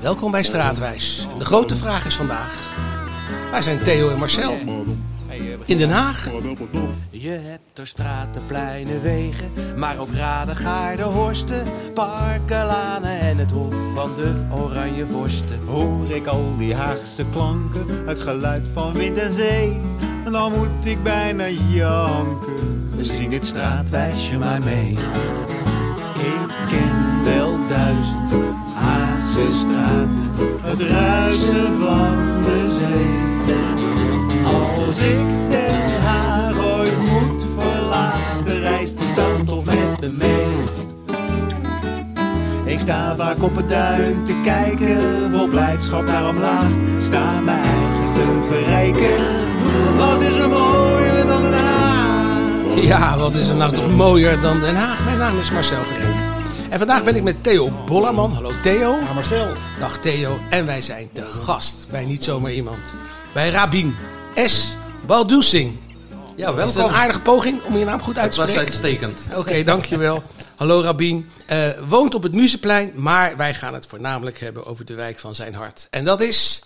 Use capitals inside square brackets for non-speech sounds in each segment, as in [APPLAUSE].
Welkom bij Straatwijs. En de grote vraag is vandaag: waar zijn Theo en Marcel? In Den Haag? Je hebt er straten, pleinen, wegen, maar ook raden, gaarden, horsten, parken, lanen en het hof van de oranje vorsten. Hoor ik al die Haagse klanken, het geluid van wind en zee, en dan moet ik bijna janken. Zing dit straatwijsje maar mee. Ik ken wel duizend Het ruisen van de zee. Als ik Den Haag ooit moet verlaten, reist de stad toch met me mee. Ik sta vaak op het duin te kijken, vol blijdschap naar omlaag. Sta mijn eigen te verrijken. Wat is er mooier dan Den Haag? Ja, wat is er nou toch mooier dan Den Haag? Mijn naam is Marcel Verrenk. En vandaag ben ik met Theo Bollerman. Hallo Theo. Ja, Marcel. Dag Theo. En wij zijn te gast bij niet zomaar iemand. Bij Rabin S. Baldoesing. Ja, Is het welkom. een aardige poging om je naam goed uit te was spreken? uitstekend. Oké, dankjewel. Hallo Rabin. Eh, woont op het Museplein, maar wij gaan het voornamelijk hebben over de wijk van zijn hart. En dat is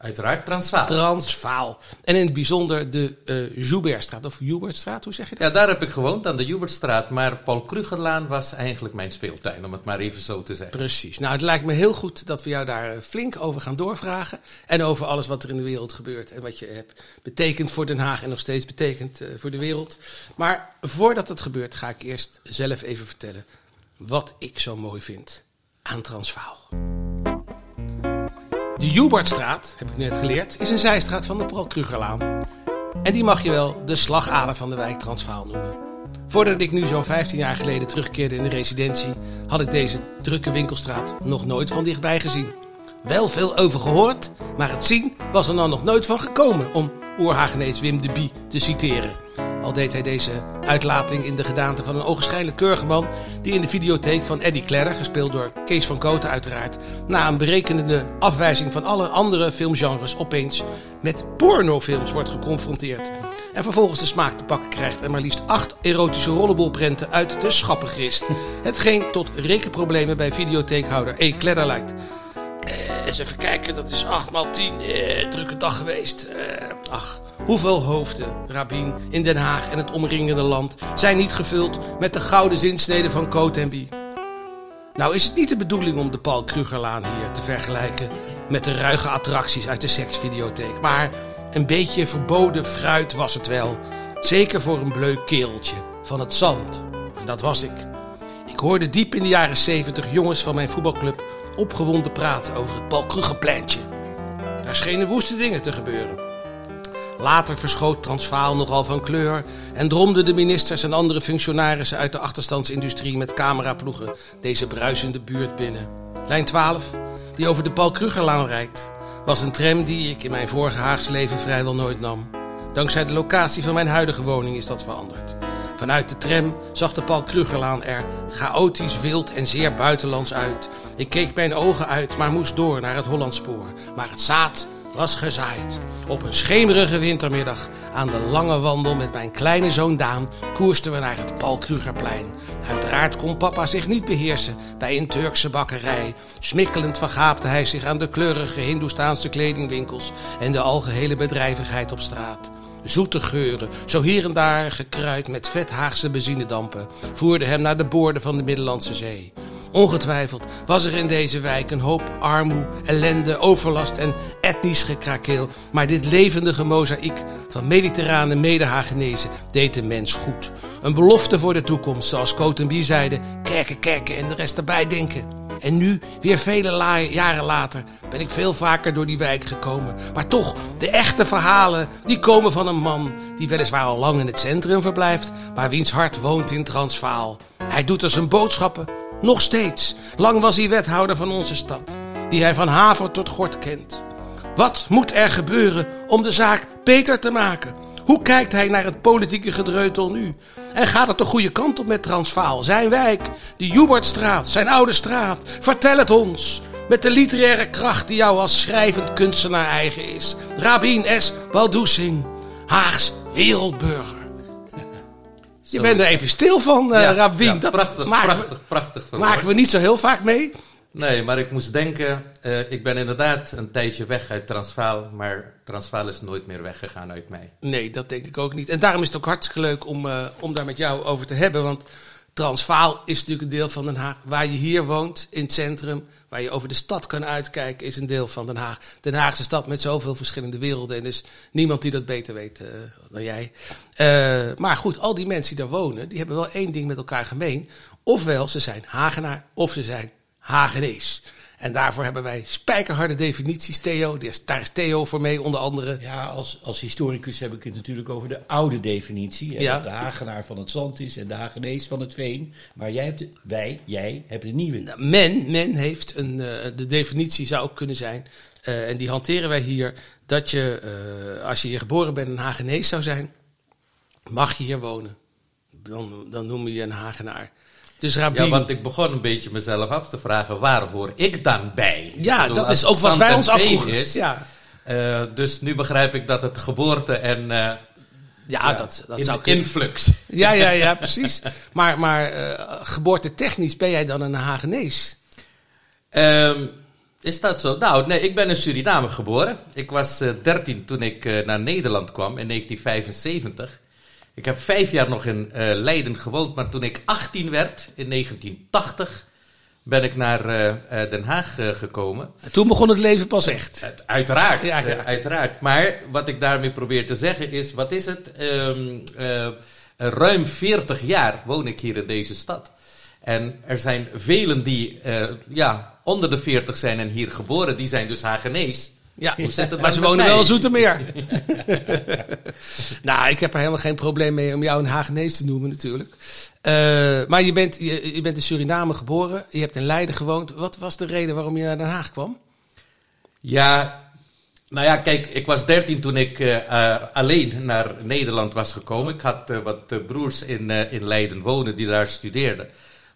Uiteraard Transvaal. Transvaal. En in het bijzonder de eh Joubertstraat, of Joubertstraat, hoe zeg je dat? Ja, daar heb ik gewoond, aan de Jubertstraat. Maar Paul Krugerlaan was eigenlijk mijn speeltuin, om het maar even zo te zeggen. Precies. Nou, het lijkt me heel goed dat we jou daar eh, flink over gaan doorvragen. En over alles wat er in de wereld gebeurt. En wat je hebt betekend voor Den Haag en nog steeds betekent eh, voor de wereld. Maar voordat het gebeurt, ga ik eerst zelf even vertellen wat ik zo mooi vind aan Transvaal. De Joebertstraat, heb ik net geleerd, is een zijstraat van de Paul Krugerlaan. En die mag je wel de slagader van de wijk Transvaal noemen. Voordat ik nu zo'n 15 jaar geleden terugkeerde in de residentie, had ik deze drukke winkelstraat nog nooit van dichtbij gezien. Wel veel over gehoord, maar het zien was er dan nog nooit van gekomen, om oerhagenees Wim de Bie te citeren. Al deed hij deze uitlating in de gedaante van een ogenschijnlijk keurige man die in de videotheek van Eddie Klerder, gespeeld door Kees van Koten uiteraard, na een berekenende afwijzing van alle andere filmgenres opeens met pornofilms wordt geconfronteerd. En vervolgens de smaak te pakken krijgt en maar liefst acht erotische rollenbolprenten uit de schappen grist. Hetgeen tot rekenproblemen bij videotheekhouder E. Kledder leidt. Eh, even kijken, dat is 8 maal 10. Eh, drukke dag geweest. Eh, ach, hoeveel hoofden, Rabin, in Den Haag en het omringende land zijn niet gevuld met de gouden zinsneden van Cotenby? Nou is het niet de bedoeling om de Paul Krugerlaan hier te vergelijken met de ruige attracties uit de seksvideotheek. Maar een beetje verboden fruit was het wel. Zeker voor een bleuk kereltje van het zand. En dat was ik. Ik hoorde diep in de jaren 70 jongens van mijn voetbalclub opgewonden praten over het Paul Krugerpleintje. Daar schenen woeste dingen te gebeuren. Later verschoot Transvaal nogal van kleur en dromden de ministers en andere functionarissen uit de achterstandsindustrie met cameraploegen deze bruisende buurt binnen. Lijn 12, die over de Paul Krugerlaan rijdt, was een tram die ik in mijn vorige Haagse leven vrijwel nooit nam. Dankzij de locatie van mijn huidige woning is dat veranderd. Vanuit de tram zag de Paul Krugerlaan er chaotisch, wild en zeer buitenlands uit. Ik keek mijn ogen uit, maar moest door naar het Hollandspoor. Maar het zaad was gezaaid. Op een schemerige wintermiddag aan de lange wandel met mijn kleine zoon Daan koersten we naar het Paul Krugerplein. Uiteraard kon papa zich niet beheersen bij een Turkse bakkerij. Smikkelend vergaapte hij zich aan de kleurige Hindoestaanse kledingwinkels en de algehele bedrijvigheid op straat. Zoete geuren, zo hier en daar gekruid met vet Haagse benzinedampen, voerden hem naar de boorden van de Middellandse Zee. Ongetwijfeld was er in deze wijk een hoop armoe, ellende, overlast en etnisch gekrakeel. Maar dit levendige mozaïek van mediterrane medehagenezen deed de mens goed. Een belofte voor de toekomst, zoals Cotenby zeide, kerken, kerken en de rest erbij denken. En nu, weer vele jaren later, ben ik veel vaker door die wijk gekomen. Maar toch, de echte verhalen, die komen van een man die weliswaar al lang in het centrum verblijft, maar wiens hart woont in Transvaal. Hij doet er zijn boodschappen, nog steeds. Lang was hij wethouder van onze stad, die hij van haver tot gort kent. Wat moet er gebeuren om de zaak beter te maken? Hoe kijkt hij naar het politieke gedreutel nu? En gaat het de goede kant op met Transvaal? Zijn wijk, de Joebertstraat, zijn oude straat. Vertel het ons. Met de literaire kracht die jou als schrijvend kunstenaar eigen is. Rabin S. Baldoesing, Haags wereldburger. Je bent er even stil van, Ja, Rabin. ja, Dat prachtig, prachtig, prachtig. Maken we niet zo heel vaak mee. Nee, maar ik moest denken, eh, ik ben inderdaad een tijdje weg uit Transvaal, maar Transvaal is nooit meer weggegaan uit mij. Nee, dat denk ik ook niet. En daarom is het ook hartstikke leuk om, eh, om daar met jou over te hebben. Want Transvaal is natuurlijk een deel van Den Haag. Waar je hier woont, in het centrum, waar je over de stad kan uitkijken, is een deel van Den Haag. Den Haag is een stad met zoveel verschillende werelden. En er is niemand die dat beter weet eh, dan jij. Maar goed, al die mensen die daar wonen, die hebben wel één ding met elkaar gemeen. Ofwel, ze zijn Hagenaar, of ze zijn Hagenees. En daarvoor hebben wij spijkerharde definities, Theo. Daar is Theo voor mee, onder andere. Ja, als, als historicus heb ik het natuurlijk over de oude definitie. Hè, Ja. Dat de Hagenaar van het zand is en de Hagenees van het veen. Maar jij hebt de, wij, jij, hebt de nieuwe. Nou, Men, men heeft een, eh, de definitie zou ook kunnen zijn, eh, en die hanteren wij hier, dat je, eh, als je hier geboren bent, een Hagenees zou zijn, mag je hier wonen. Dan, dan noem je je een Hagenaar. Dus Rabin, Ja, want ik begon een beetje mezelf af te vragen, waar hoor ik dan bij? Ja, bedoel, dat is ook wat wij ons afvroegen. Is, Ja. eh, dus nu begrijp ik dat het geboorte en eh, ja, ja, dat, dat in- zou kunnen. influx. Ja, ja, ja, [LAUGHS] precies. Maar, maar eh, geboortetechnisch ben jij dan een Hagenees? Ehm, is dat zo? Nou, nee, ik ben in Suriname geboren. Ik was eh 13 toen ik naar Nederland kwam in 1975. Ik heb vijf jaar nog in eh, Leiden gewoond, maar toen ik 18 werd, in 1980, ben ik naar eh, eh, Den Haag gekomen. En toen begon het leven pas echt. Uit- Uiteraard, Ja, ja. uiteraard. Maar wat ik daarmee probeer te zeggen is, wat is het? Ehm, eh, ruim 40 jaar woon ik hier in deze stad. En er zijn velen die ja, onder de 40 zijn en hier geboren, die zijn dus Hagenees. Ja, Hoe zit het maar ze wonen mij? wel in Zoetermeer. [LAUGHS] nou, ik heb er helemaal geen probleem mee om jou een Hagenees te noemen natuurlijk. Eh, maar je bent, je, je bent in Suriname geboren, je hebt in Leiden gewoond. Wat was de reden waarom je naar Den Haag kwam? Ja, nou ja, kijk, ik was 13 toen ik eh, eh, alleen naar Nederland was gekomen. Ik had wat broers in, in Leiden wonen die daar studeerden.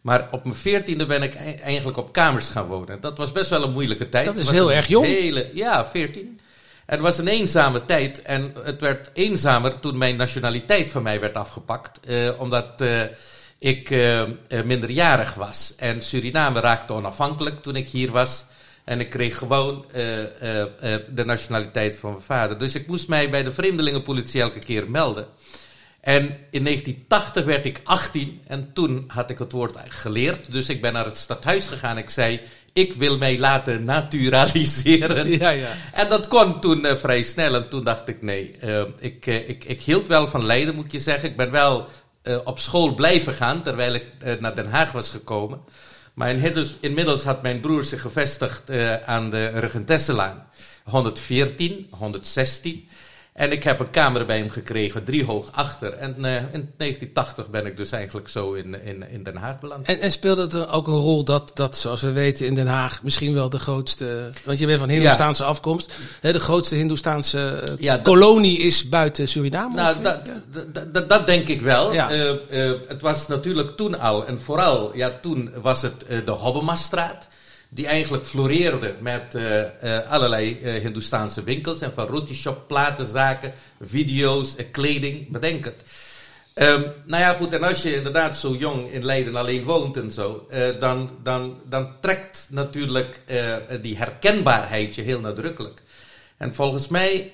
Maar op mijn veertiende ben ik ei- eigenlijk op kamers gaan wonen. Dat was best wel een moeilijke tijd. Dat is heel erg jong. Hele, ja, 14. En het was een eenzame tijd. En het werd eenzamer toen mijn nationaliteit van mij werd afgepakt. eh, omdat eh, ik eh, minderjarig was. En Suriname raakte onafhankelijk toen ik hier was. En ik kreeg gewoon de nationaliteit van mijn vader. Dus ik moest mij bij de vreemdelingenpolitie elke keer melden. En in 1980 werd ik 18 en toen had ik het woord geleerd. Dus ik ben naar het stadhuis gegaan. Ik zei, ik wil mij laten naturaliseren. Ja, ja. En dat kon toen eh, vrij snel. En toen dacht ik, nee, eh, ik, eh, ik, ik hield wel van Leiden, moet je zeggen. Ik ben wel op school blijven gaan, terwijl ik naar Den Haag was gekomen. Maar inmiddels, inmiddels had mijn broer zich gevestigd aan de Regentesselaan. 114, 116. En ik heb een kamer bij hem gekregen, driehoog achter. En eh, in 1980 ben ik dus eigenlijk zo in, in, in Den Haag beland. En, en speelt het er ook een rol dat, dat, zoals we weten, in Den Haag misschien wel de grootste. Want je bent van Hindoestaanse afkomst. Hè, de grootste Hindoestaanse eh, Ja, kolonie is buiten Suriname. Nou, dat, dat, denk ik wel. Ja. Eh, het was natuurlijk toen al, en vooral, ja, toen was het de Hobbemastraat. Die eigenlijk floreerde met eh, eh, allerlei eh Hindoestaanse winkels. En van roti shop, platenzaken, video's, kleding, bedenk het. Ehm, nou ja, goed, en als je inderdaad zo jong in Leiden alleen woont en zo, dan, dan, dan trekt natuurlijk die herkenbaarheid je heel nadrukkelijk. En volgens mij,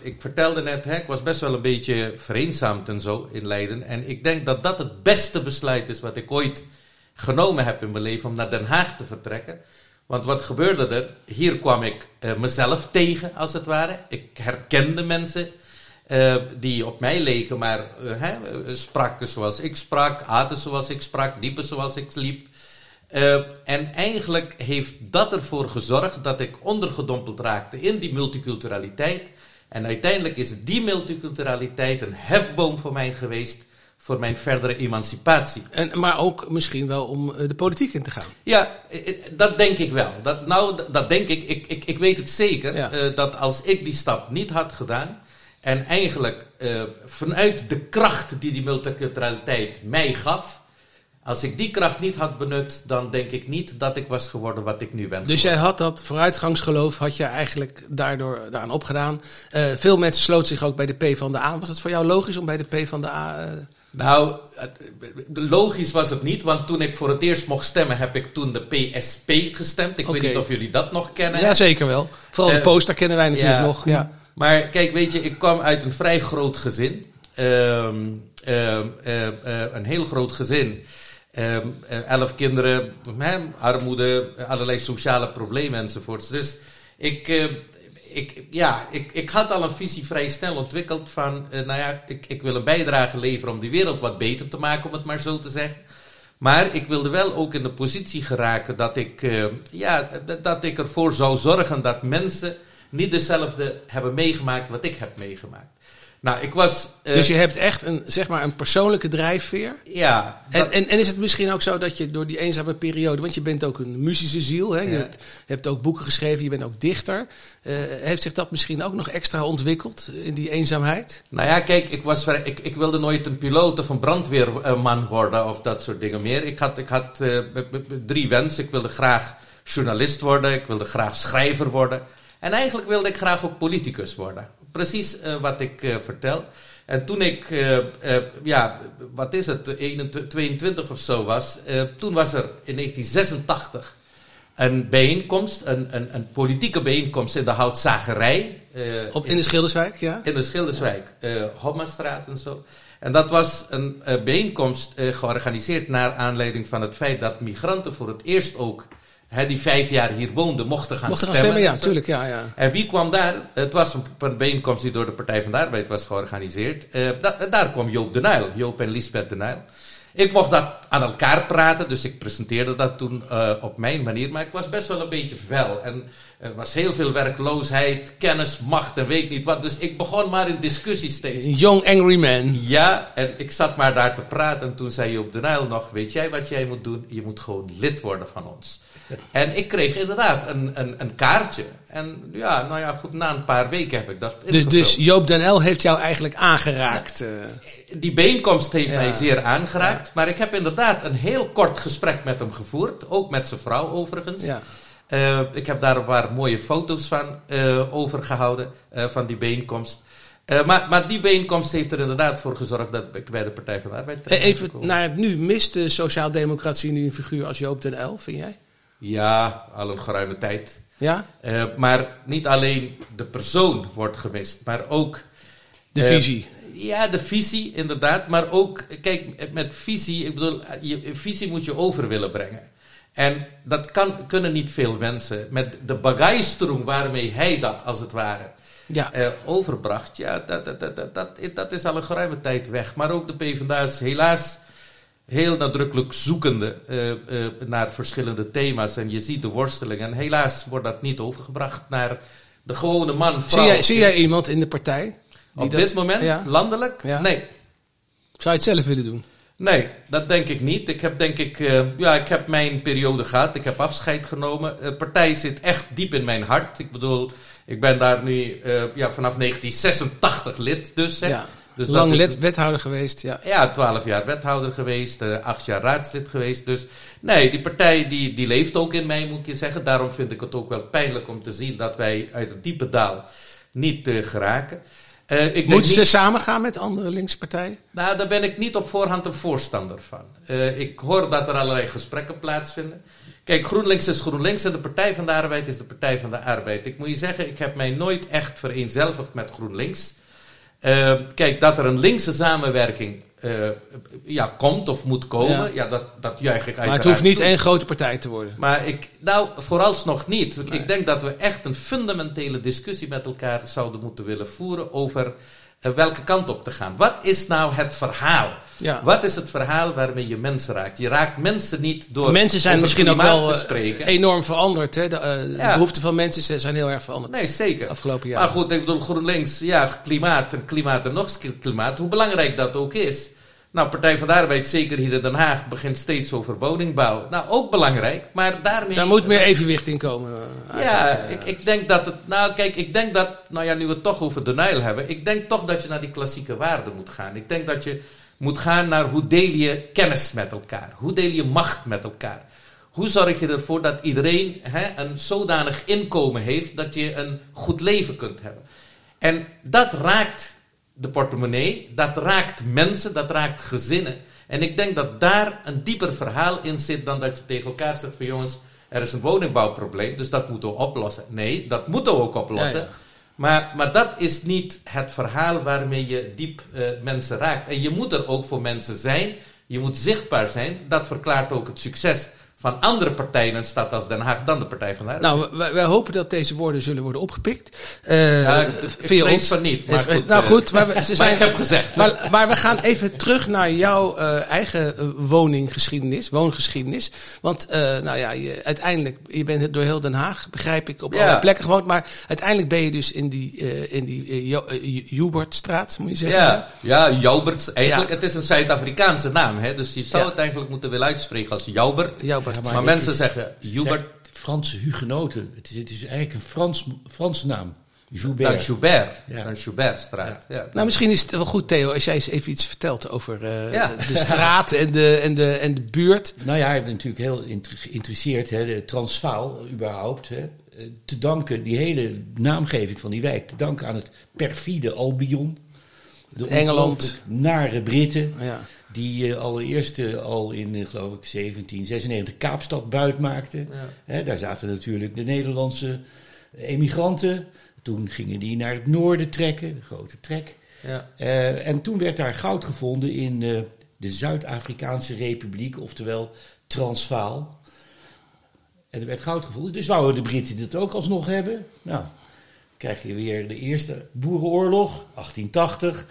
ik vertelde net, hè, ik was best wel een beetje vereenzaamd en zo in Leiden. En ik denk dat dat het beste besluit is wat ik ooit genomen heb in mijn leven om naar Den Haag te vertrekken. Want wat gebeurde er? Hier kwam ik eh, mezelf tegen, als het ware. Ik herkende mensen eh, die op mij leken, maar eh, spraken zoals ik sprak, aten zoals ik sprak, liepen zoals ik liep. En eigenlijk heeft dat ervoor gezorgd dat ik ondergedompeld raakte in die multiculturaliteit. En uiteindelijk is die multiculturaliteit een hefboom voor mij geweest voor mijn verdere emancipatie. En, maar ook misschien wel om eh, de politiek in te gaan. Ja, eh, eh, dat denk ik wel. Dat, nou, dat denk ik. Ik, ik, ik weet het zeker. Ja. dat als ik die stap niet had gedaan. En eigenlijk vanuit de kracht die die multiculturaliteit mij gaf. Als ik die kracht niet had benut, dan denk ik niet dat ik was geworden wat ik nu ben. Dus jij had dat vooruitgangsgeloof, had je eigenlijk daardoor daaraan opgedaan. Veel mensen sloten zich ook bij de P van de A. Was het voor jou logisch om bij de P van de A? Nou, logisch was het niet, want toen ik voor het eerst mocht stemmen, heb ik toen de PSP gestemd. Ik weet niet of jullie dat nog kennen. Ja, zeker wel. Vooral de Eh, poster kennen wij natuurlijk ja. nog. Ja. Maar kijk, weet je, ik kwam uit een vrij groot gezin. Ehm, ehm, eh, eh, een heel groot gezin. Ehm, eh, elf kinderen, hè, armoede, allerlei sociale problemen enzovoorts. Dus ik, ik, ja, ik, ik had al een visie vrij snel ontwikkeld van, eh, nou ja, ik, ik wil een bijdrage leveren om die wereld wat beter te maken, om het maar zo te zeggen. Maar ik wilde wel ook in de positie geraken dat ik, eh, ja, dat ik ervoor zou zorgen dat mensen niet dezelfde hebben meegemaakt wat ik heb meegemaakt. Nou, ik was. eh, Dus je hebt echt een, zeg maar, een persoonlijke drijfveer. Ja. En, dat- en, en is het misschien ook zo dat je door die eenzame periode, want je bent ook een muzische ziel, hè? je hebt, je hebt ook boeken geschreven, je bent ook dichter. Eh, heeft zich dat misschien ook nog extra ontwikkeld in die eenzaamheid? Nou ja, kijk, ik, was, ik, ik wilde nooit een piloot of een brandweerman worden of dat soort dingen meer. Ik had, ik had eh, drie wensen. Ik wilde graag journalist worden, ik wilde graag schrijver worden. En eigenlijk wilde ik graag ook politicus worden. Precies eh, wat ik eh, vertel. En toen ik, eh, ja, wat is het, 21, 22 of zo was, toen was er in 1986 een bijeenkomst, een, een, een politieke bijeenkomst in de houtzagerij. eh, Op, in de Schilderswijk, ja? in de Schilderswijk, Hopmastraat en zo. En dat was een bijeenkomst georganiseerd naar aanleiding van het feit dat migranten voor het eerst ook, hè, die vijf jaar hier woonden, mochten gaan Mochten gaan stemmen. stemmen, ja, natuurlijk, ja, ja. En wie kwam daar? Het was een, een bijeenkomst die door de Partij van de Arbeid was georganiseerd. Eh, da- daar kwam Joop de Nijl, Joop en Lisbeth de Nijl. Ik mocht dat aan elkaar praten, dus ik presenteerde dat toen eh, op mijn manier. Maar ik was best wel een beetje fel. En er was heel veel werkloosheid, kennis, macht en weet niet wat. Dus ik begon maar in discussie steeds. Een young angry man. Ja, en ik zat maar daar te praten en toen zei Joop de Nijl nog, weet jij wat jij moet doen? Je moet gewoon lid worden van ons. En ik kreeg inderdaad een, een, een kaartje. En ja, nou ja, goed, na een paar weken heb ik dat Dus, dus Joop den L heeft jou eigenlijk aangeraakt. eh. Die bijeenkomst heeft Ja. mij zeer aangeraakt. Maar ik heb inderdaad een heel kort gesprek met hem gevoerd. Ook met zijn vrouw overigens. ja. Eh, ik heb daar een paar mooie foto's van eh, overgehouden, eh, van die bijeenkomst. Maar, maar die bijeenkomst heeft er inderdaad voor gezorgd dat ik bij de Partij van de Arbeid terecht Even naar het nu. Mist de sociaaldemocratie nu een figuur als Joop den L, vind jij? Ja, al een geruime tijd. Ja? Eh, maar niet alleen de persoon wordt gemist, maar ook... De eh, visie. Ja, de visie inderdaad. Maar ook, kijk, met visie, ik bedoel, je visie moet je over willen brengen. En dat kan, kunnen niet veel mensen. Met de bagaistroom waarmee hij dat, als het ware, Ja. eh, overbracht, ja, dat, dat, dat, dat, dat, is al een geruime tijd weg. Maar ook de PvdA is helaas heel nadrukkelijk zoekende eh, eh, naar verschillende thema's. En je ziet de worsteling. En helaas wordt dat niet overgebracht naar de gewone man. Zie jij, zie jij iemand in de partij? die Op dat- dit moment, Ja. landelijk? Ja. Nee. Zou je het zelf willen doen? Nee, dat denk ik niet. Ik heb denk ik, eh, ja, ik heb mijn periode gehad. Ik heb afscheid genomen. De partij zit echt diep in mijn hart. Ik bedoel, ik ben daar nu ja, vanaf 1986 lid dus. Hè. Ja. Dus Lang lid, wethouder geweest, ja. Ja, twaalf jaar wethouder geweest, eh, acht jaar raadslid geweest. Dus nee, die partij die, die leeft ook in mij, moet je zeggen. Daarom vind ik het ook wel pijnlijk om te zien dat wij uit het diepe daal niet eh, geraken. Eh, ik Moeten ze samengaan met andere linkse partijen? nou, daar ben ik niet op voorhand een voorstander van. Ik hoor dat er allerlei gesprekken plaatsvinden. Kijk, GroenLinks is GroenLinks en de Partij van de Arbeid is de Partij van de Arbeid. Ik moet je zeggen, ik heb mij nooit echt vereenzelvigd met GroenLinks. Eh, kijk, dat er een linkse samenwerking eh, ja, komt of moet komen, Ja. ja. dat, dat juich ik uiteraard Maar het hoeft niet toe. één grote partij te worden. Maar ik, nou, vooralsnog niet. Nee. Ik denk dat we echt een fundamentele discussie met elkaar zouden moeten willen voeren over welke kant op te gaan. Wat is nou het verhaal? Ja. Wat is het verhaal waarmee je mensen raakt? Je raakt mensen niet door mensen zijn misschien ook wel eh, enorm veranderd. Hè? De, eh, de behoeften van mensen zijn heel erg veranderd. Nee, zeker. Afgelopen jaren. Maar goed, ik bedoel, GroenLinks, ja, klimaat en klimaat en nog eens klimaat. Hoe belangrijk dat ook is. Nou, Partij van de Arbeid, zeker hier in Den Haag, begint steeds over woningbouw. Nou, ook belangrijk, maar daarmee... Daar moet meer evenwicht in komen. eh, Ja, ik, ik denk dat het. Nou, kijk, ik denk dat. Nou ja, nu we het toch over de Nijl hebben. Ik denk toch dat je naar die klassieke waarden moet gaan. Ik denk dat je moet gaan naar hoe deel je kennis met elkaar? Hoe deel je macht met elkaar? Hoe zorg je ervoor dat iedereen hè, een zodanig inkomen heeft dat je een goed leven kunt hebben? En dat raakt de portemonnee, dat raakt mensen, dat raakt gezinnen. En ik denk dat daar een dieper verhaal in zit dan dat je tegen elkaar zegt van jongens, er is een woningbouwprobleem, dus dat moeten we oplossen. Nee, dat moeten we ook oplossen. Ja, ja. Maar, maar dat is niet het verhaal waarmee je diep eh, mensen raakt. En je moet er ook voor mensen zijn. Je moet zichtbaar zijn. Dat verklaart ook het succes van andere partijen in een stad als Den Haag dan de Partij van de Arbeid. Nou, wij, wij hopen dat deze woorden zullen worden opgepikt. Eh, Ja, ik- ons. van niet, maar Eh, goed, nou eh, goed, maar, we- ze [LAUGHS] maar zijn, ik heb gezegd. Maar, maar we gaan even terug naar jouw eigen woninggeschiedenis, woongeschiedenis. Want nou ja, je, uiteindelijk, je bent door heel Den Haag, begrijp ik, op Ja. alle plekken gewoond. Maar uiteindelijk ben je dus in die, eh, in die Jo- moet je zeggen. Ja, ja Jouberts. Eigenlijk, Ja. het is een Zuid-Afrikaanse naam. Hè? Dus je zou het eigenlijk moeten willen uitspreken als Joubert. Joubert. Maar mensen is- zeggen Joubert. Franse hugenoten. Het is, het is eigenlijk een Frans, Franse naam. Dan Joubert. Joubert. Ja. Dan Joubertstraat. Ja. Nou, misschien is het wel goed, Theo, als jij eens even iets vertelt over eh, Ja. de straat en de, en, de, en de buurt. Nou ja, hij heeft natuurlijk heel geïnteresseerd, hè, de Transvaal überhaupt, hè, eh, te danken, die hele naamgeving van die wijk, te danken aan het perfide Albion. De Engeland. nare Britten, Ja. Die eh, allereerst al in, eh, geloof ik, 1796 Kaapstad buit maakten. Ja. Hè, daar zaten natuurlijk de Nederlandse emigranten. Toen gingen die naar het noorden trekken, de grote trek. Ja. Eh, en toen werd daar goud gevonden in de Zuid-Afrikaanse Republiek, oftewel Transvaal. En er werd goud gevonden. Dus wouden de Britten dit ook alsnog hebben. Nou, krijg je weer de eerste boerenoorlog, 1880.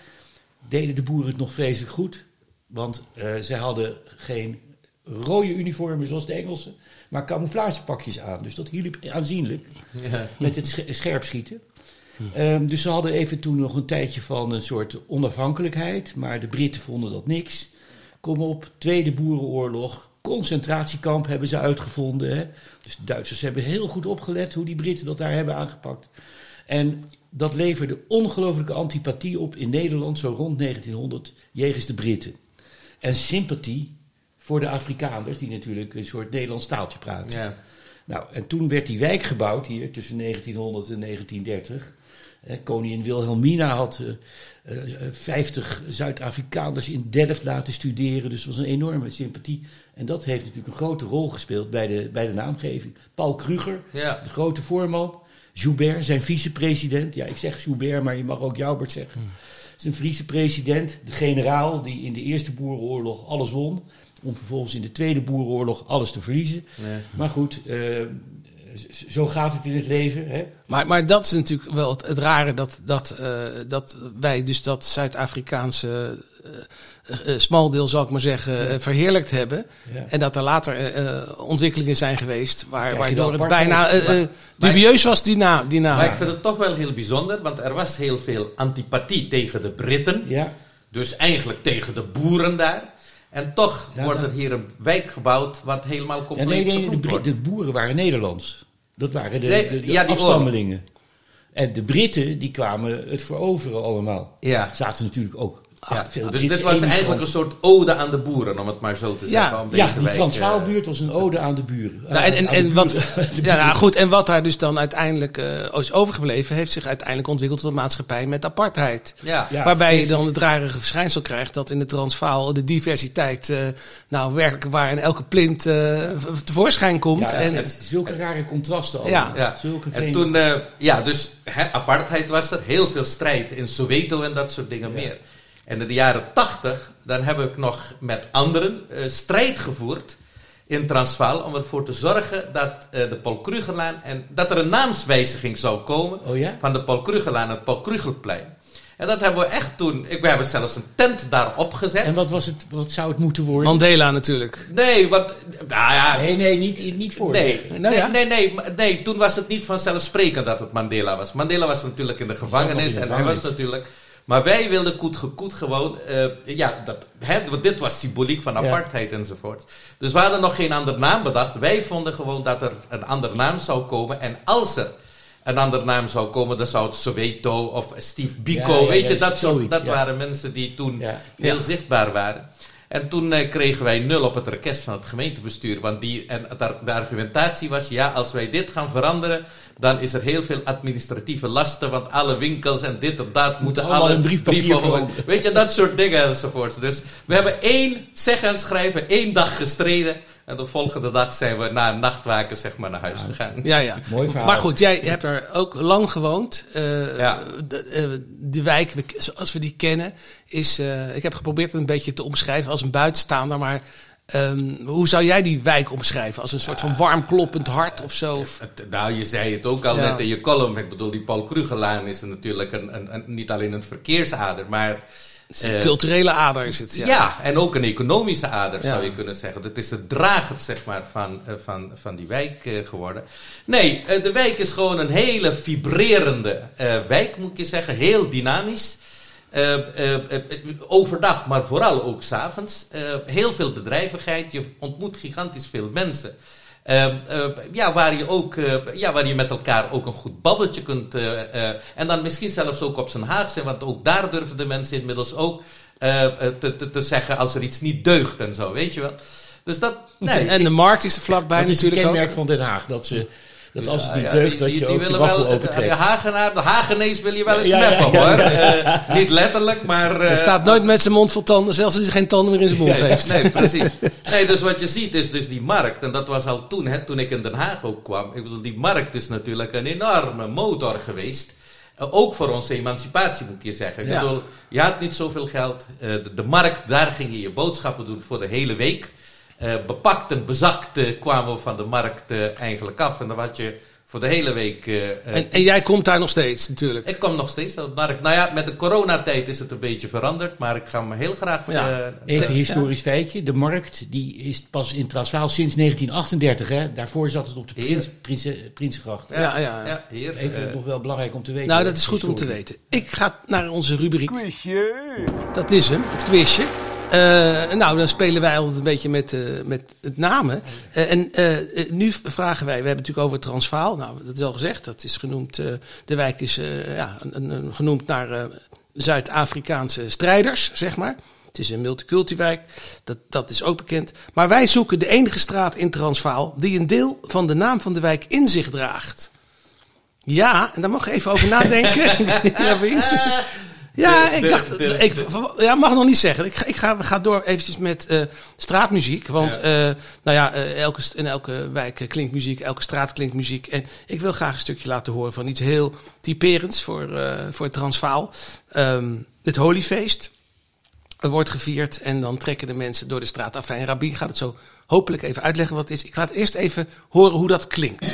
Deden de boeren het nog vreselijk goed. Want eh zij hadden geen rode uniformen zoals de Engelsen, maar camouflagepakjes aan. Dus dat hielp aanzienlijk Ja. met het sche- scherpschieten. Ehm, dus ze hadden even toen nog een tijdje van een soort onafhankelijkheid. Maar de Britten vonden dat niks. Kom op, Tweede Boerenoorlog. Concentratiekamp hebben ze uitgevonden. Hè? Dus de Duitsers hebben heel goed opgelet hoe die Britten dat daar hebben aangepakt. En dat leverde ongelooflijke antipathie op in Nederland, zo rond 1900, jegens de Britten. En sympathie voor de Afrikaners, die natuurlijk een soort Nederlands taaltje praten. Ja. Nou, en toen werd die wijk gebouwd hier tussen 1900 en 1930. Eh, koningin Wilhelmina had eh, eh, 50 Zuid-Afrikaners in Delft laten studeren. Dus het was een enorme sympathie. En dat heeft natuurlijk een grote rol gespeeld bij de, bij de naamgeving. Paul Kruger, Ja. de grote voorman. Joubert, zijn vicepresident. Ja, ik zeg Joubert, maar je mag ook Joubert zeggen. Zijn vicepresident, de generaal die in de Eerste Boerenoorlog alles won. Om vervolgens in de Tweede Boerenoorlog alles te verliezen. Nee. Maar goed, eh, zo gaat het in het leven. Hè? Maar, maar dat is natuurlijk wel het, het rare dat, dat, eh, dat wij dus dat Zuid-Afrikaanse eh, eh, smaldeel, zal ik maar zeggen, verheerlijkt hebben. Ja. En dat er later ontwikkelingen zijn geweest waar, waardoor het bijna dubieus was, die naam. Die naam. Maar ik vind het toch wel heel bijzonder, want er was heel veel antipathie tegen de Britten. Ja, Dus eigenlijk tegen de boeren daar. En toch Ja, wordt er hier een wijk gebouwd wat helemaal ja compleet nee, nee, de, de boeren waren Nederlands. Dat waren de, de, ja, afstammelingen. En de Britten, die kwamen het veroveren allemaal. Ja. Zaten natuurlijk ook Ja, dus dit was eigenlijk een soort ode aan de boeren, om het maar zo te Ja, zeggen. Ja, deze die wijk, Transvaalbuurt was een ode aan de buren. Nou, en, en, wat, [LAUGHS] ja, nou, goed, en wat daar dus dan uiteindelijk eh, is overgebleven, heeft zich uiteindelijk ontwikkeld tot een maatschappij met apartheid. Ja. Ja. Waarbij je dan het rare verschijnsel krijgt dat in de Transvaal de diversiteit eh, nou werkelijk waar in elke plint eh, tevoorschijn komt. Ja, en, het- zulke rare contrasten Ja. allemaal. Ja. Zulke En toen, eh, ja, dus hè, apartheid was er, heel veel strijd in Soweto en dat soort dingen meer. En in de jaren tachtig, dan heb ik nog met anderen eh, strijd gevoerd in Transvaal om ervoor te zorgen dat eh, de Paul Krugerlaan en dat er een naamswijziging zou komen Oh ja? van de Paul Krugerlaan naar het Paul Krugerplein. En dat hebben we echt toen, ik, we hebben zelfs een tent daar opgezet. En wat, was het, wat zou het moeten worden? Mandela natuurlijk. Nee, wat, nou ja, Nee, nee, niet, niet voor. Nee, Nou nee, ja. nee, nee, maar- nee, toen was het niet vanzelfsprekend dat het Mandela was. Mandela was natuurlijk in de gevangenis in de en hij was natuurlijk... Maar wij wilden koet gekoet gewoon... eh, ja, dat, hè, want dit was symboliek van Ja. apartheid enzovoort. Dus we hadden nog geen andere naam bedacht. Wij vonden gewoon dat er een andere naam zou komen. En als er een andere naam zou komen, dan zou het Soweto of Steve Biko... Ja, ja, weet je, ja, dat, zoiets, dat ja. waren mensen die toen Ja. heel Ja. zichtbaar waren. En toen eh, kregen wij nul op het request van het gemeentebestuur. Want die, en de, de argumentatie was, ja, als wij dit gaan veranderen, dan is er heel veel administratieve lasten. Want alle winkels en dit en dat moeten allemaal alle brieven- veranderen. Weet je, dat soort dingen enzovoort. Dus we hebben één zeggen en schrijven, één dag gestreden. En de volgende dag zijn we na een nachtwaken zeg maar naar huis gegaan. Ja, ja. [LAUGHS] Mooi verhaal. Maar goed, jij hebt er ook lang gewoond. Eh, Ja. de, eh, de wijk, zoals we die kennen, is. eh, ik heb geprobeerd het een beetje te omschrijven als een buitenstaander. Maar ehm, hoe zou jij die wijk omschrijven? Als een soort van warm kloppend hart of zo? Nou, je zei het ook al Ja. net in je column. Ik bedoel, die Paul Krugerlaan is natuurlijk een, een, een- niet alleen een verkeersader, maar... Is een eh, culturele ader is het. Ja. ja. en ook een economische ader zou je kunnen zeggen. Het is de drager zeg maar, van, eh, van, van die wijk eh, geworden. Nee, de wijk is gewoon een hele vibrerende wijk, moet je zeggen. Heel dynamisch. Overdag, maar vooral ook s'avonds. avonds. heel veel bedrijvigheid. Je ontmoet gigantisch veel mensen. Eh, eh, ja, waar je ook, eh, ja, waar je met elkaar ook een goed babbeltje kunt. eh, eh, en dan misschien zelfs ook op zijn Haagse, want ook daar durven de mensen inmiddels ook te, te, te zeggen als er iets niet deugt en zo, weet je wel. Dus dat. Nee, en de markt is er vlakbij dat is een natuurlijk ook. kenmerk van Den Haag. Dat, ze, dat als het niet ja, deugt, die- dat je die ook je willen waffel wel, opentrekt. De Hagenaar, de Hagenees wil je wel eens Ja, ja, meppen ja, hoor. Eh, niet letterlijk, maar... Hij eh, staat nooit met zijn mond vol tanden, zelfs als hij geen tanden meer in zijn mond heeft. Nee, precies. Nee, dus wat je ziet is dus die markt. En dat was al toen, hè, toen ik in Den Haag ook kwam. Ik bedoel, die markt is natuurlijk een enorme motor geweest. Eh, ook voor onze emancipatie moet je zeggen. Ik Ja. bedoel, je had niet zoveel geld. Eh, de, de markt, daar ging je je boodschappen doen voor de hele week. Eh, bepakt en bezakt eh, kwamen we van de markt eh, eigenlijk af. En dan had je voor de hele week... En, en jij komt daar nog steeds natuurlijk. ik kom nog steeds op de markt. Nou ja, met de coronatijd is het een beetje veranderd. Maar ik ga me heel graag... Ja. Even een historisch feitje. De markt die is pas in Transvaal sinds 1938. Hè? Daarvoor zat het op de Heer. Prins, Prins, Prinsengracht. Ja, ja, ja. ja hier. Even nog wel belangrijk om te weten. Nou, dat is goed om te weten. Ik ga naar onze rubriek. Dat is hem, het quizje. Eh, nou, dan spelen wij altijd een beetje met, eh, met het namen. Eh, en nu vragen wij, we hebben het natuurlijk over Transvaal. Nou, dat is al gezegd, dat is genoemd, de wijk is ja, een, een- genoemd naar Zuid-Afrikaanse strijders, zeg maar. Het is een multiculti-wijk, dat, dat is ook bekend. Maar wij zoeken de enige straat in Transvaal die een deel van de naam van de wijk in zich draagt. Ja, en daar mag je even over nadenken. [LAUGHS] ja? Ja, De- ik dacht, de- ik ja, mag nog niet zeggen. Ik ga, ik ga, we gaan door eventjes met eh, straatmuziek. Want Ja. eh, nou ja, eh, elke, in elke wijk klinkt muziek, elke straat klinkt muziek. En ik wil graag een stukje laten horen van iets heel typerends voor, voor het Transvaal. Ehm, het Holyfeest. Wordt gevierd en dan trekken de mensen door de straat. Afijn, Rabin gaat het zo hopelijk even uitleggen wat het is. Ik laat eerst even horen hoe dat klinkt.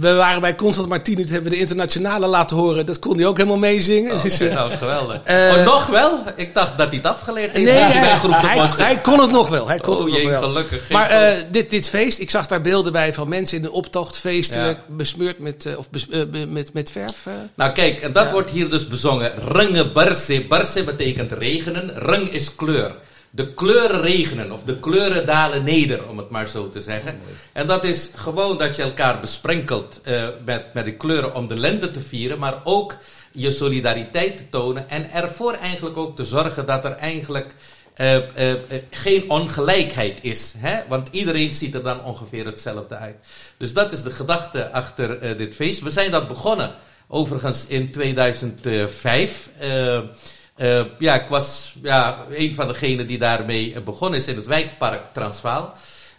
We waren bij Constant Martinus, hebben we de internationale laten horen. Dat kon hij ook helemaal meezingen. Oh, Dus, nou, geweldig. eh, oh, nog wel? Ik dacht dat hij het afgeleerd heeft. nee, hij hij, kon het nog wel. Hij kon Oh het nog jee, wel. gelukkig. Maar eh, dit, dit feest, ik zag daar beelden bij van mensen in de optocht, feestelijk, besmeurd met, of bes- met, met verf. Nou kijk, en dat Ja. wordt hier dus bezongen. Range barse. Barse betekent regenen. Rang is kleur. De kleuren regenen, of de kleuren dalen neder, om het maar zo te zeggen. En dat is gewoon dat je elkaar besprenkelt eh, met, met de kleuren om de lente te vieren, maar ook je solidariteit te tonen en ervoor eigenlijk ook te zorgen dat er eigenlijk eh, eh, geen ongelijkheid is. Hè? Want iedereen ziet er dan ongeveer hetzelfde uit. Dus dat is de gedachte achter dit feest. We zijn dat begonnen overigens in 2005. Eh, ja, ik was ja, een van degenen die daarmee eh, begonnen is in het wijkpark Transvaal.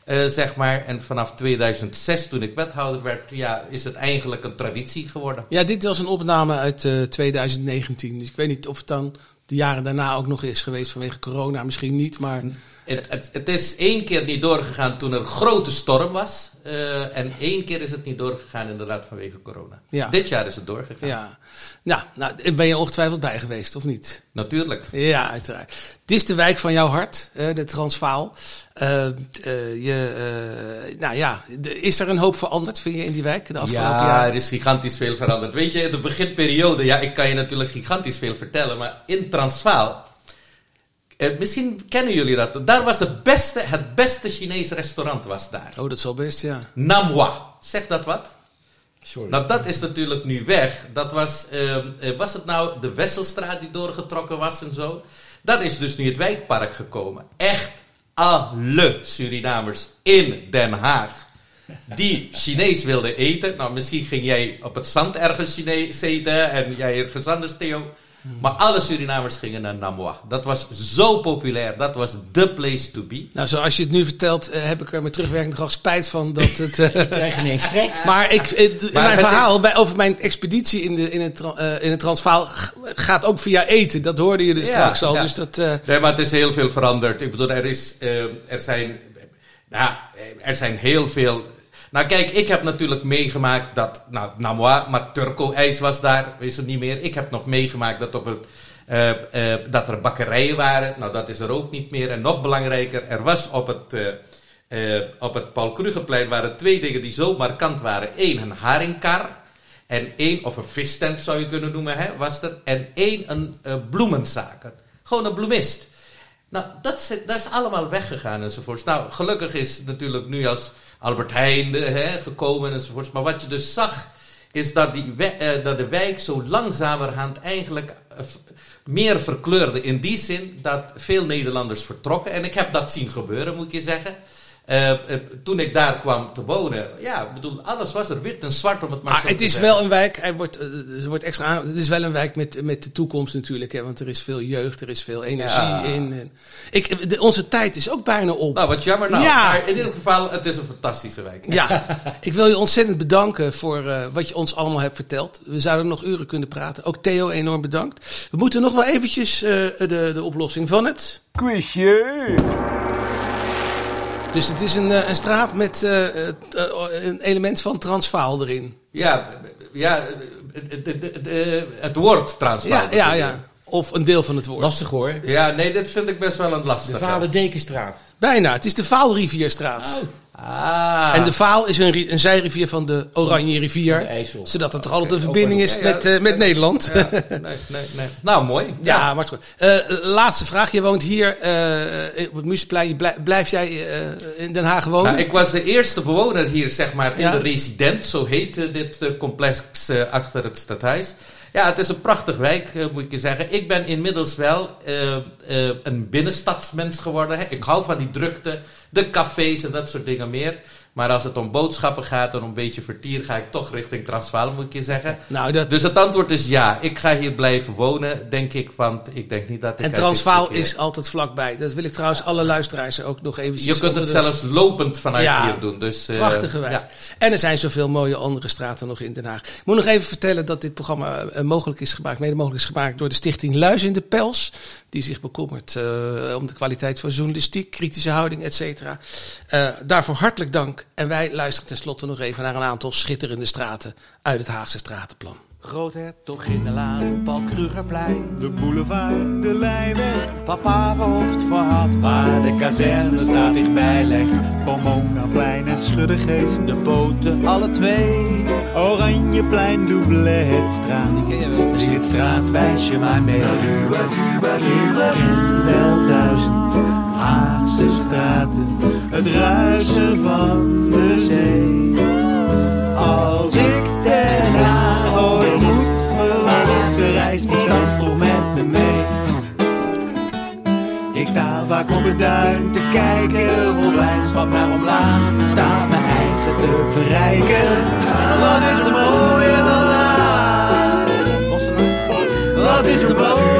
Eh, zeg maar. En vanaf 2006, toen ik wethouder werd, ja, is het eigenlijk een traditie geworden. Ja, dit was een opname uit eh, 2019. Dus ik weet niet of het dan de jaren daarna ook nog is geweest vanwege corona. Misschien niet, maar Het, het, het is één keer niet doorgegaan toen er een grote storm was. eh, en één keer is het niet doorgegaan inderdaad vanwege corona. Ja. Dit jaar is het doorgegaan. Ja. Nou, nou, ben je ongetwijfeld bij geweest, of niet? Natuurlijk. Ja, uiteraard. Het is de wijk van jouw hart, eh, de Transvaal. Eh, je, nou ja, is er een hoop veranderd, vind je, in die wijk de afgelopen Ja, jaren? er is gigantisch veel veranderd. Weet je, in de beginperiode, ja, ik kan je natuurlijk gigantisch veel vertellen, maar in Transvaal, eh, misschien kennen jullie dat, daar was de beste, het beste Chinees restaurant was daar. Oh, dat zal best, ja. Namwa, zegt dat wat? Sorry. Nou, dat is natuurlijk nu weg. Dat was, ehm, eh, was het nou de Wesselstraat die doorgetrokken was en zo? Dat is dus nu het wijkpark gekomen. Echt alle Surinamers in Den Haag die Chinees wilden eten. Nou, misschien ging jij op het zand ergens Chinees eten en jij ergens anders, Theo. Maar alle Surinamers gingen naar Namwa. Dat was zo populair. Dat was the place to be. Nou, zoals je het nu vertelt, eh, heb ik er met terugwerkende kracht spijt van dat het... eh, [LAUGHS] Ik krijg ineens trek. Maar ik, eh, Maar mijn verhaal bij, over mijn expeditie in, de, in, het, eh, in het Transvaal gaat ook via eten. Dat hoorde je dus Ja, straks al. ja. Dus dat, eh, Nee, maar het is heel veel veranderd. Ik bedoel, er, is, er, zijn, nou, er zijn heel veel. Nou, kijk, ik heb natuurlijk meegemaakt dat. Nou, Namwa, maar Turco-ijs was daar, is het niet meer. Ik heb nog meegemaakt dat, op het, eh, eh, dat er bakkerijen waren. Nou, dat is er ook niet meer. En nog belangrijker, er was op het. eh, op het Paul Krugerplein waren twee dingen die zo markant waren. Eén, een haringkar. En één, of een vistent zou je kunnen noemen, hè, was er. En één, een bloemenzaken. Gewoon een bloemist. Nou, dat is, dat is allemaal weggegaan enzovoorts. Nou, gelukkig is natuurlijk nu als Albert Heijn gekomen enzovoorts. Maar wat je dus zag, is dat, die, eh, dat de wijk zo langzamerhand eigenlijk eh, meer verkleurde. In die zin dat veel Nederlanders vertrokken. En ik heb dat zien gebeuren, moet je zeggen. Eh, eh, toen ik daar kwam te wonen, ja, ik bedoel, alles was er wit en zwart om het maar, maar zo het te is zeggen. wel een wijk, hij wordt, eh, er wordt extra aan, het is wel een wijk met, met de toekomst natuurlijk. Hè, want er is veel jeugd, er is veel energie Ja. in. En ik, de- onze tijd is ook bijna op. Nou, wat jammer nou. Ja. Maar in ieder geval, het is een fantastische wijk. Ja, [LAUGHS] ik wil je ontzettend bedanken voor eh, wat je ons allemaal hebt verteld. We zouden nog uren kunnen praten. Ook Theo, enorm bedankt. We moeten nog wel eventjes eh, de, de oplossing van het. Quizje! Dus het is een, eh, een straat met eh, eh, een element van Transvaal erin. Ja, ja het, woord Transvaal. Ja, ja, ja. Of een deel van het woord. Lastig hoor. Ja, nee, dit vind ik best wel een De lastige. Vader Dekenstraat. Bijna. Het is de Vaalrivierstraat. Ah. En de Vaal is een, een zijrivier van de Oranje rivier. De. Zodat er toch altijd een verbinding is ja, met, ja, eh, met ja. Nederland. Ja, nee, nee, nee. Nou, mooi. [LAUGHS] Ja, maar goed. Eh, laatste vraag. Je woont hier eh, op het Museplein. Blij- Blijf jij in Den Haag wonen? Nou, ik was de eerste bewoner hier, zeg maar, in Ja. de resident. Zo heet eh, dit complex achter het stadhuis. Ja, het is een prachtig wijk, moet ik je zeggen. Ik ben inmiddels wel een binnenstadsmens geworden. Hè. Ik hou van die drukte, de cafés en dat soort dingen meer. Maar als het om boodschappen gaat en om een beetje vertier, ga ik toch richting Transvaal, moet ik je zeggen. nou, dat, Dus het antwoord is ja. Ik ga hier blijven wonen, denk ik. Want ik denk niet dat ik... en Transvaal dit- is altijd vlakbij. Dat wil ik trouwens alle luisteraars ook nog even Je kunt het zelfs lopend vanuit Ja. hier doen. Dus, eh, Prachtige wijk. ja. En er zijn zoveel mooie andere straten nog in Den Haag. Ik moet nog even vertellen dat dit programma eh, mogelijk is gemaakt, mede mogelijk is gemaakt door de stichting Luis in de Pels. Die zich bekommert eh, om de kwaliteit van journalistiek, kritische houding, et cetera. Daarvoor hartelijk dank. En wij luisteren tenslotte nog even naar een aantal schitterende straten uit het Haagse stratenplan. Groothertog in de laan, Paul Krugerplein. De boulevard, de Leijweg, Papa verhoofd voor had, waar de kazerne staat dichtbij legt. Pomonaplein en Schuddegeest. De poten, alle twee. Oranjeplein, Doubletstraat. Schitstraat, wijs je maar mee. Ik ken wel duizend Haagse straten, het ruisen van de zee. Als ik Den Haag ooit moet verlaten, reist die stad toch met me mee. Ik sta vaak op het duin te kijken, vol blijdschap naar omlaag. Sta mijn eigen te verrijken, wat is er mooier dan daar? Wat is er mooier